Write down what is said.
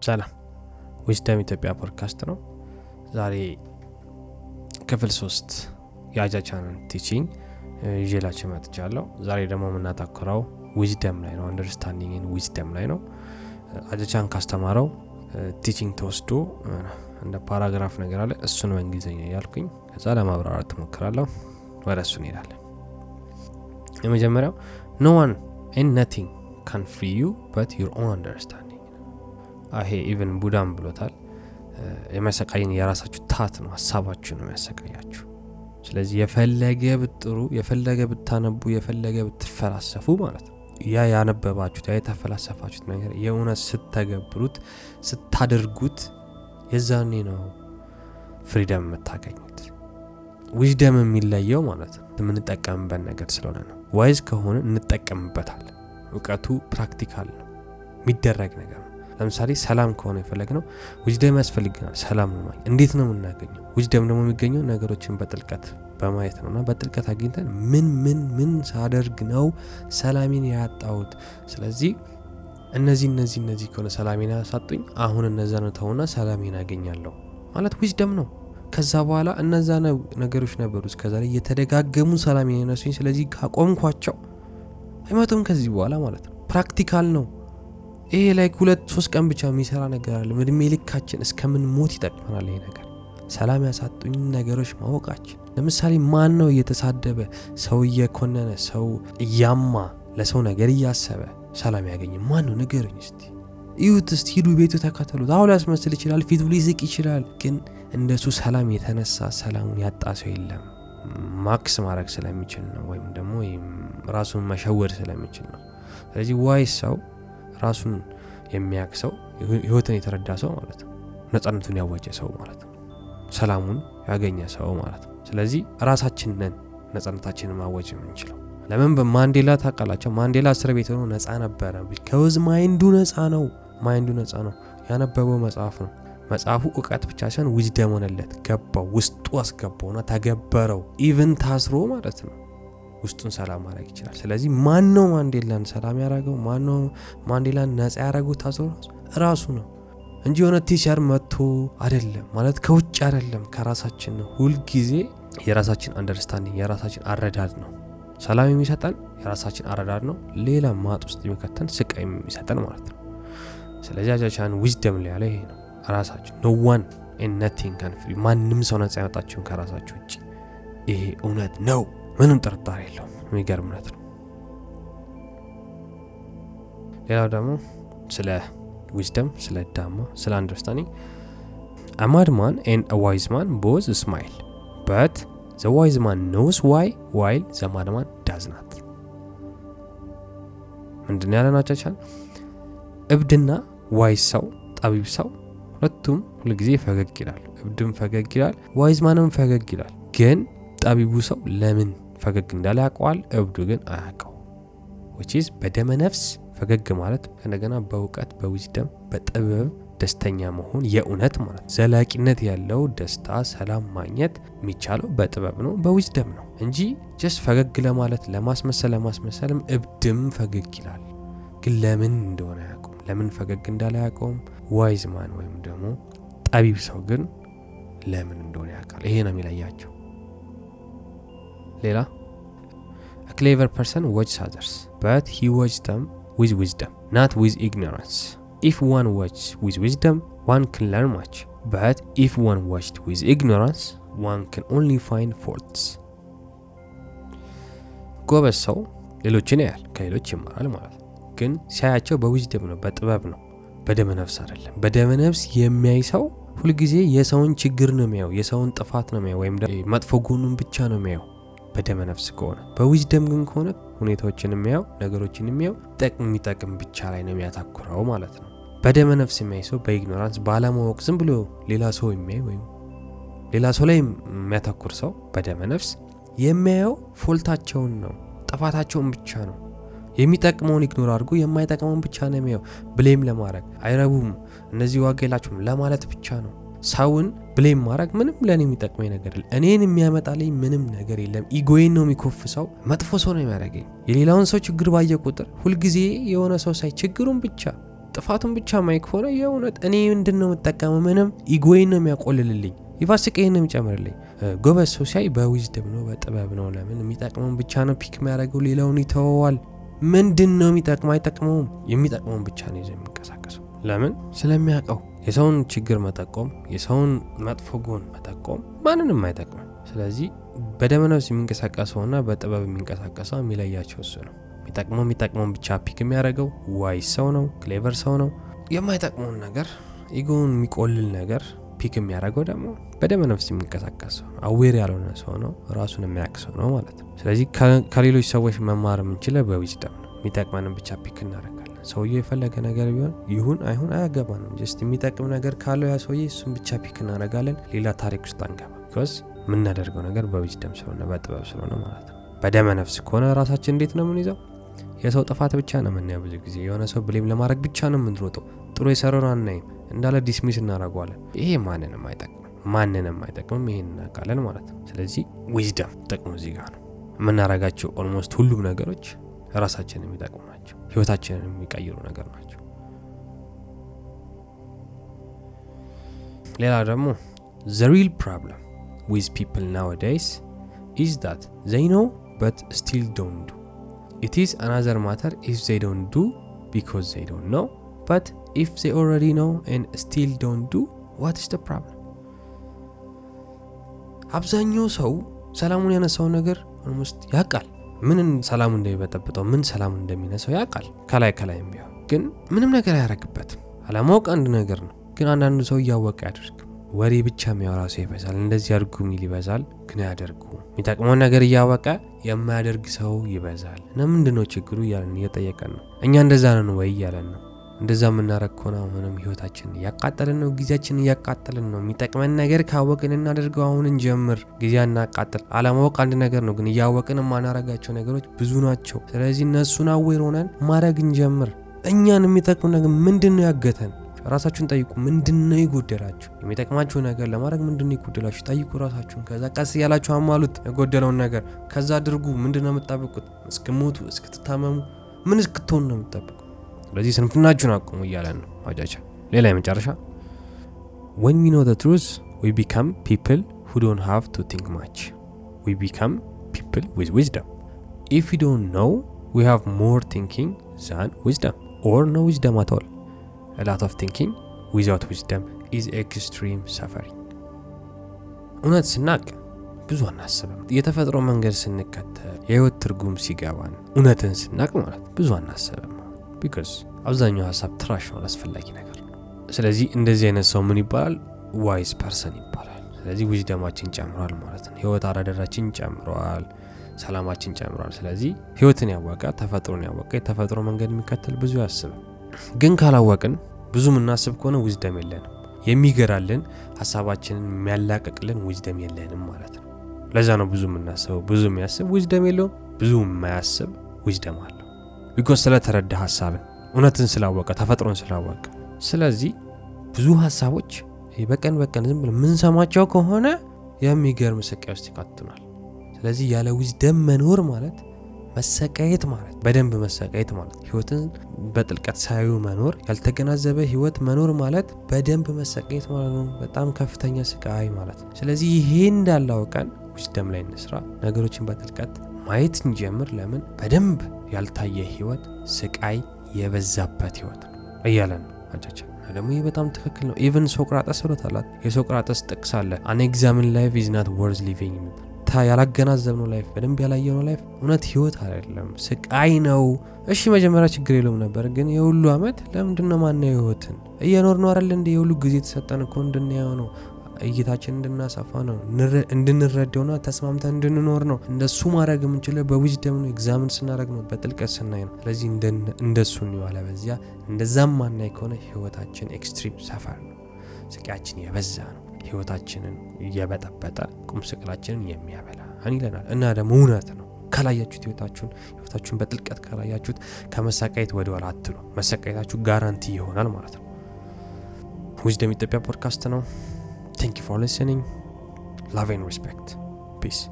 ሰላም ዊዝደም ኢትዮጵያ ፖድካስት ነው። ዛሬ ክፍል ሶስት የአጃቻንን teaching ይዤላችሁ መጥቻለሁ። ዛሬ ደግሞ የምናተኩረው wisdom ላይ ነው፣ understanding and wisdom ላይ ነው። አጃቻን ካስተማረው teaching ተወስዶ እንደ paragraph ነገር አለ። እሱን በእንግሊዝኛ እያልኩኝ ከዛ ለማብራራት እሞክራለሁ። ወደ እሱ እንሄዳለን። የመጀመሪያው no one and nothing can free you but your own understanding ይሄ even ቡዳም ብሎታል። የሚያሰቃይን የራሳችሁ ታት ነው፣ ሀሳባችሁ ነው የሚያሰቃያችሁ። ስለዚህ የፈለገ ብትጥሩ፣ የፈለገ ብታነቡ፣ የፈለገ ብትፈላሰፉ ማለት ነው ያ ያነበባችሁት ያ የተፈላሰፋችሁት ነገር የእውነት ስትተገብሩት ስታደርጉት የዛኔ ነው freedom የምታገኙት። wisdom የሚለየው ማለት ነው የምንጠቀምበት ነገር ስለሆነ ነው። wise ከሆነ እንጠቀምበታል። እውቀቱ practical ነው፣ የሚደረግ ነገር ነው። ለምሳሌ ሰላም ከሆነ የፈለግ ነው ዊዝደም ያስፈልግናል። ሰላም ነው እንዴት ነው የምናገኘው? wisdom ደግሞ የሚገኘው ነገሮችን በጥልቀት በማየት ነው እና በጥልቀት አግኝተን ምን ምን ምን ሳደርግ ነው ሰላሜን ያጣሁት? ስለዚህ እነዚህ እነዚህ እነዚህ ከሆነ ሰላሜን ያሳጡኝ አሁን እነዛን እተውና ሰላሜን አገኛለሁ ማለት wisdom ነው። ከዛ በኋላ እነዛ ነገሮች ነበሩ እስከዛሬ እየተደጋገሙ ሰላሜን የነሱኝ። ስለዚህ ካቆምኳቸው አይመጡም ከዚህ በኋላ ማለት ነው። practical ነው ይሄ ላይ ሁለት ሶስት ቀን ብቻ የሚሰራ ነገር አለ። እድሜ ልካችን እስከምንሞት ይጠቅመናል ይሄ ነገር ሰላም ያሳጡኝ ነገሮች ማወቃችን። ለምሳሌ ማን ነው እየተሳደበ ሰው እየኮነነ ሰው እያማ ለሰው ነገር እያሰበ ሰላም ያገኘ ማን ነው? ንገሩኝ እስቲ። እዩት እስቲ፣ ሂዱ ቤቱ ተከተሉት። አሁን ሊያስመስል ይችላል፣ ፊቱ ሊስቅ ይችላል። ግን እንደሱ ሰላም የተነሳ ሰላሙን ያጣ ሰው የለም። ማክስ ማድረግ ስለሚችል ነው፣ ወይም ደግሞ ራሱን መሸወድ ስለሚችል ነው። ስለዚህ ዋይ ሰው ራሱን የሚያውቅ ሰው ህይወትን የተረዳ ሰው ማለት ነው። ነጻነቱን ያወጀ ሰው ማለት ነው። ሰላሙን ያገኘ ሰው ማለት ነው። ስለዚህ ራሳችን ነን ነጻነታችንን ማወጅ የምንችለው። ለምን ማንዴላ ታውቃላችሁ? ማንዴላ እስር ቤት ሆኖ ነጻ ነበረ። because mind ኡ ነጻ ነው። mind ኡ ነጻ ነው። ያነበበው መጽሐፍ ነው። መጽሐፉ እውቀት ብቻ ሳይሆን wisdom ሆነለት፣ ገባው፣ ውስጡ አስገባውና ተገበረው። even ታስሮ ማለት ነው ውስጡን ሰላም ማድረግ ይችላል። ስለዚህ ማን ማንዴላን ሰላም ያደረገው? ማን ነው ማንዴላን ነጻ ያደረገው? ታስሮ ራሱ ነው እንጂ የሆነ teacher መጥቶ አይደለም። ማለት ከውጭ አይደለም፣ ከራሳችን ነው። ሁልጊዜ የራሳችን understanding የራሳችን አረዳድ ነው ሰላም የሚሰጠን የራሳችን አረዳድ ነው። ሌላ ማጥ ውስጥ የሚከተን ስቃይ የሚሰጠን ማለት ነው። ስለዚህ አጃቻን wisdom ላይ ይሄ ነው። ራሳችን no one nothing ማንም ሰው ነጻ ያወጣችሁም ከራሳችሁ ውጭ። ይሄ እውነት ነው፣ ምንም ጥርጣሬ የለውም። የሚገርም እውነት ነው። ሌላው ደግሞ ስለ wisdom ስለ dhamma ስለ understanding a mad man both smile but the wise knows why while the mad man does not። ምንድን ያለ ናቻቻል እብድና wise ሰው ጠቢብ ሰው ሁለቱም ሁልጊዜ ፈገግ ይላል። እብድም ፈገግ ይላል፣ wise ፈገግ ይላል። ግን ጠቢቡ ሰው ለምን ፈገግ እንዳለ ያውቀዋል፣ እብዱ ግን አያውቀው። which is በደመ ነፍስ ፈገግ ማለት እንደገና በእውቀት በ wisdom በጥበብ ደስተኛ መሆን የእውነት ማለት ዘላቂነት ያለው ደስታ ሰላም ማግኘት የሚቻለው በጥበብ ነው በ wisdom ነው እንጂ just ፈገግ ለማለት ለማስመሰል ለማስመሰልም እብድም ፈገግ ይላል። ግን ለምን እንደሆነ አያውቀውም። ለምን ፈገግ እንዳለ አያውቀውም። wise man ወይም ደግሞ ጠቢብ ሰው ግን ለምን እንደሆነ ያውቃል። ይሄ ነው የሚለያቸው። ሌላ? clever person watches others but he watch them with wisdom not with ignorance if one watch with wisdom one can learn much but if one watched with ignorance one can only find faults። ጎበዝ ሰው ሌሎችን ያያል፣ ከሌሎች ይማራል ማለት ግን ሲያያቸው በ wisdom ነው፣ በጥበብ ነው፣ በደመ ነፍስ አይደለም። በደመ ነፍስ የሚያይ ሰው ሁልጊዜ የሰውን ችግር ነው የሚያየው፣ የሰውን ጥፋት ነው የሚያየው፣ ወይም መጥፎ ጎኑን ብቻ ነው የሚያየው በደመ ነፍስ ከሆነ። በዊዝደም ግን ከሆነ ሁኔታዎችን የሚያየው ነገሮችን የሚያየው ጠቅም የሚጠቅም ብቻ ላይ ነው የሚያተኩረው ማለት ነው። በደመ ነፍስ የሚያይ ሰው በኢግኖራንስ ባለማወቅ ዝም ብሎ ሌላ ሰው የሚያይ ወይም ሌላ ሰው ላይ የሚያተኩር ሰው በደመ ነፍስ የሚያየው ፎልታቸውን ነው ጥፋታቸውን ብቻ ነው። የሚጠቅመውን ኢግኖር አድርጎ የማይጠቅመውን ብቻ ነው የሚያየው። ብሌም ለማድረግ አይረቡም፣ እነዚህ ዋጋ የላቸውም ለማለት ብቻ ነው። ሰውን blame ማድረግ ምንም ለእኔ የሚጠቅመኝ ነገር የለም። እኔን የሚያመጣልኝ ምንም ነገር የለም። ego ዬን ነው የሚኮፍሰው። መጥፎ ሰው ነው የሚያደርገኝ። የሌላውን ሰው ችግር ባየ ቁጥር ሁልጊዜ የሆነ ሰው ሳይ ችግሩን ብቻ ጥፋቱን ብቻ ማይ ከሆነ የእውነት እኔ ምንድን ነው የምጠቀመው? ምንም ego ዬን ነው የሚያቆልልልኝ፣ ይፋስቀይን ነው የሚጨምርልኝ። ጎበዝ ሰው ሲያይ በ wisdom ነው በጥበብ ነው። ለምን የሚጠቅመውን ብቻ ነው pick የሚያደርገው፣ ሌላውን ይተወዋል። ምንድን ነው የሚጠቅመው? አይጠቅመውም። የሚጠቅመውን ብቻ ነው ይዘው የሚንቀሳቀሰው። ለምን ስለሚያውቀው የሰውን ችግር መጠቆም፣ የሰውን መጥፎ ጎን መጠቆም ማንንም አይጠቅምም። ስለዚህ በደመነፍስ የሚንቀሳቀሰውና በጥበብ የሚንቀሳቀሰው የሚለያቸው እሱ ነው። የሚጠቅመው የሚጠቅመውን ብቻ pick የሚያደርገው wise ሰው ነው፣ clever ሰው ነው። የማይጠቅመውን ነገር ego ውን የሚቆልል ነገር pick የሚያደርገው ደግሞ በደመነፍስ የሚንቀሳቀስ ሰው ነው። aware ያልሆነ ሰው ነው፣ ራሱን የሚያውቅ ነው ማለት ነው። ስለዚህ ከሌሎች ሰዎች መማር የምንችለው በ wisdom ነው። የሚጠቅመንን ብቻ pick እናደርጋለን። ሰውዬው የፈለገ ነገር ቢሆን ይሁን አይሁን አያገባንም። just የሚጠቅም ነገር ካለው ያ ሰውዬ እሱን ብቻ pick እናደርጋለን። ሌላ ታሪክ ውስጥ አንገባ። because የምናደርገው ነገር በ wisdom ስለሆነ በጥበብ ስለሆነ ማለት ነው። በደመ ነፍስ ከሆነ ራሳችን እንዴት ነው የምንይዘው? የሰው ጥፋት ብቻ ነው የምናየው። ብዙ ጊዜ የሆነ ሰው blame ለማድረግ ብቻ ነው የምንሮጠው። ጥሩ የሰራውን አናይም፣ እንዳለ dismiss እናደርገዋለን። ይሄ ማንንም አይጠቅምም፣ ማንንም አይጠቅምም። ይሄን እናውቃለን ማለት ነው። ስለዚህ wisdom ጥቅሙ እዚህ ጋር ነው። የምናደርጋቸው almost ሁሉም ነገሮች ራሳችንን የሚጠቅሙ ናቸው፣ ህይወታችንን የሚቀይሩ ነገር ናቸው። ሌላ ደግሞ the real problem with people nowadays is that they know but still don't do it is another matter if they don't do because they don't know but if they already know and still don't do what is the problem። አብዛኛው ሰው ሰላሙን ያነሳውን ነገር almost ያውቃል። ምን ሰላሙ እንደሚበጠብጠው ምን ሰላሙ እንደሚነሳው ያውቃል። ከላይ ከላይም ቢሆን ግን ምንም ነገር አያረግበትም። አለማወቅ አንድ ነገር ነው፣ ግን አንዳንዱ ሰው እያወቀ አያደርግም። ወሬ ብቻ የሚያወራ ሰው ይበዛል። እንደዚህ አድርጉ የሚል ይበዛል፣ ግን አያደርጉ። የሚጠቅመውን ነገር እያወቀ የማያደርግ ሰው ይበዛል። እና ምንድን ነው ችግሩ እያለን እየጠየቀን ነው። እኛ እንደዛ ነን ወይ እያለን ነው። እንደዛ የምናረግ ከሆነ አሁንም ህይወታችንን እያቃጠልን ነው፣ ጊዜያችንን እያቃጠልን ነው። የሚጠቅመን ነገር ካወቅን እናደርገው። አሁን እንጀምር፣ ጊዜ እናቃጥል። አለማወቅ አንድ ነገር ነው፣ ግን እያወቅን የማናረጋቸው ነገሮች ብዙ ናቸው። ስለዚህ እነሱን አዌር ሆነን ማድረግ እንጀምር። እኛን የሚጠቅሙ ነገር ምንድን ነው ያገተን? ራሳችሁን ጠይቁ። ምንድን ነው የጎደላችሁ? የሚጠቅማችሁ ነገር ለማድረግ ምንድን ነው የጎደላችሁ? ጠይቁ ራሳችሁን። ከዛ ቀስ እያላችሁ አሟሉት የጎደለውን ነገር። ከዛ አድርጉ። ምንድን ነው የምትጠብቁት? እስክትሞቱ እስክትታመሙ ምን እስክትሆኑ ነው የምትጠብቁ? ስለዚህ ስንፍናችሁን አቁሙ እያለን ነው አጃቻ። ሌላ የመጨረሻ when we know the truth we become people who don't have to think much we become people with wisdom if we don't know we have more thinking than wisdom or no wisdom at all a lot of thinking without wisdom is extreme suffering እውነት ስናቅ ብዙ አናስብም። የተፈጥሮ መንገድ ስንከተል የህይወት ትርጉም ሲገባን እውነትን ስናቅ ማለት ብዙ አናስብም። because አብዛኛው ሀሳብ trash ነው፣ አስፈላጊ ነገር ስለዚህ እንደዚህ አይነት ሰው ምን ይባላል? wise person ይባላል። ስለዚህ wisdom ኣችን ጨምሯል ማለት ነው። ህይወት አረዳዳችን ጨምሯል፣ ሰላማችን ጨምሯል። ስለዚህ ህይወትን ያወቀ ተፈጥሮን ያወቀ የተፈጥሮ መንገድ የሚከተል ብዙ ያስብም። ግን ካላወቅን ብዙ የምናስብ ከሆነ wisdom የለንም። የሚገራልን ሀሳባችንን የሚያላቀቅልን wisdom የለንም ማለት ነው። ለዛ ነው ብዙ የምናስበው። ብዙ የሚያስብ wisdom የለውም፣ ብዙ የማያስብ wisdom አለው። because ስለተረዳ ሀሳብን እውነትን ስላወቀ ተፈጥሮን ስላወቀ። ስለዚህ ብዙ ሀሳቦች በቀን በቀን ዝም ብለን የምንሰማቸው ከሆነ የሚገርም ስቃይ ውስጥ ይካትቱናል። ስለዚህ ያለ ዊዝደም መኖር ማለት መሰቃየት ማለት በደንብ መሰቃየት ማለት ህይወትን በጥልቀት ሳዩ መኖር ያልተገናዘበ ህይወት መኖር ማለት በደንብ መሰቃየት ማለት ነው። በጣም ከፍተኛ ስቃይ ማለት ነው። ስለዚህ ይሄ እንዳላውቀን ዊዝደም ላይ እንስራ፣ ነገሮችን በጥልቀት ማየት እንጀምር። ለምን በደንብ ያልታየ ህይወት ስቃይ የበዛበት ህይወት ነው እያለን ነው አቻቻ ደግሞ ይህ በጣም ትክክል ነው። even ሶቅራጠስ ብሎታላት። የሶቅራጠስ ጥቅስ አለ unexamined life is not worth living የሚባል ያላገናዘብነው life በደንብ ያላየነው life እውነት ህይወት አይደለም፣ ስቃይ ነው። እሺ መጀመሪያ ችግር የለውም ነበር፣ ግን ይሁሉ አመት ለምንድን ማናየው? ህይወትን እየኖርን ነው አይደል እንዴ ይሁሉ ጊዜ የተሰጠን እኮ እንድናየው ነው፣ እይታችን እንድናሰፋ ነው፣ እንድንረዳው ነው፣ ተስማምተን እንድንኖር ነው። እንደሱ ማድረግ የምንችለው በዊዝደም ነው፣ ኤግዛምን ስናደረግ ነው፣ በጥልቀት ስናይ ነው። ስለዚህ እንደሱ እንዋለ በዚያ እንደዛም ማናይ ከሆነ ህይወታችን extreme suffer ነው፣ ስቃያችን የበዛ ነው። ህይወታችንን እየበጠበጠ ቁም ስቅላችንን የሚያበላ ይለናል። እና ደግሞ እውነት ነው። ካላያችሁት ህይወታችሁን ህይወታችሁን በጥልቀት ካላያችሁት ከመሰቃየት ወደ ኋላ አትሉ። መሰቃየታችሁ guarantee ይሆናል ማለት ነው። ዊዝደም ኢትዮጵያ ፖድካስት ነው። Thank you for listening. Love and respect. Peace.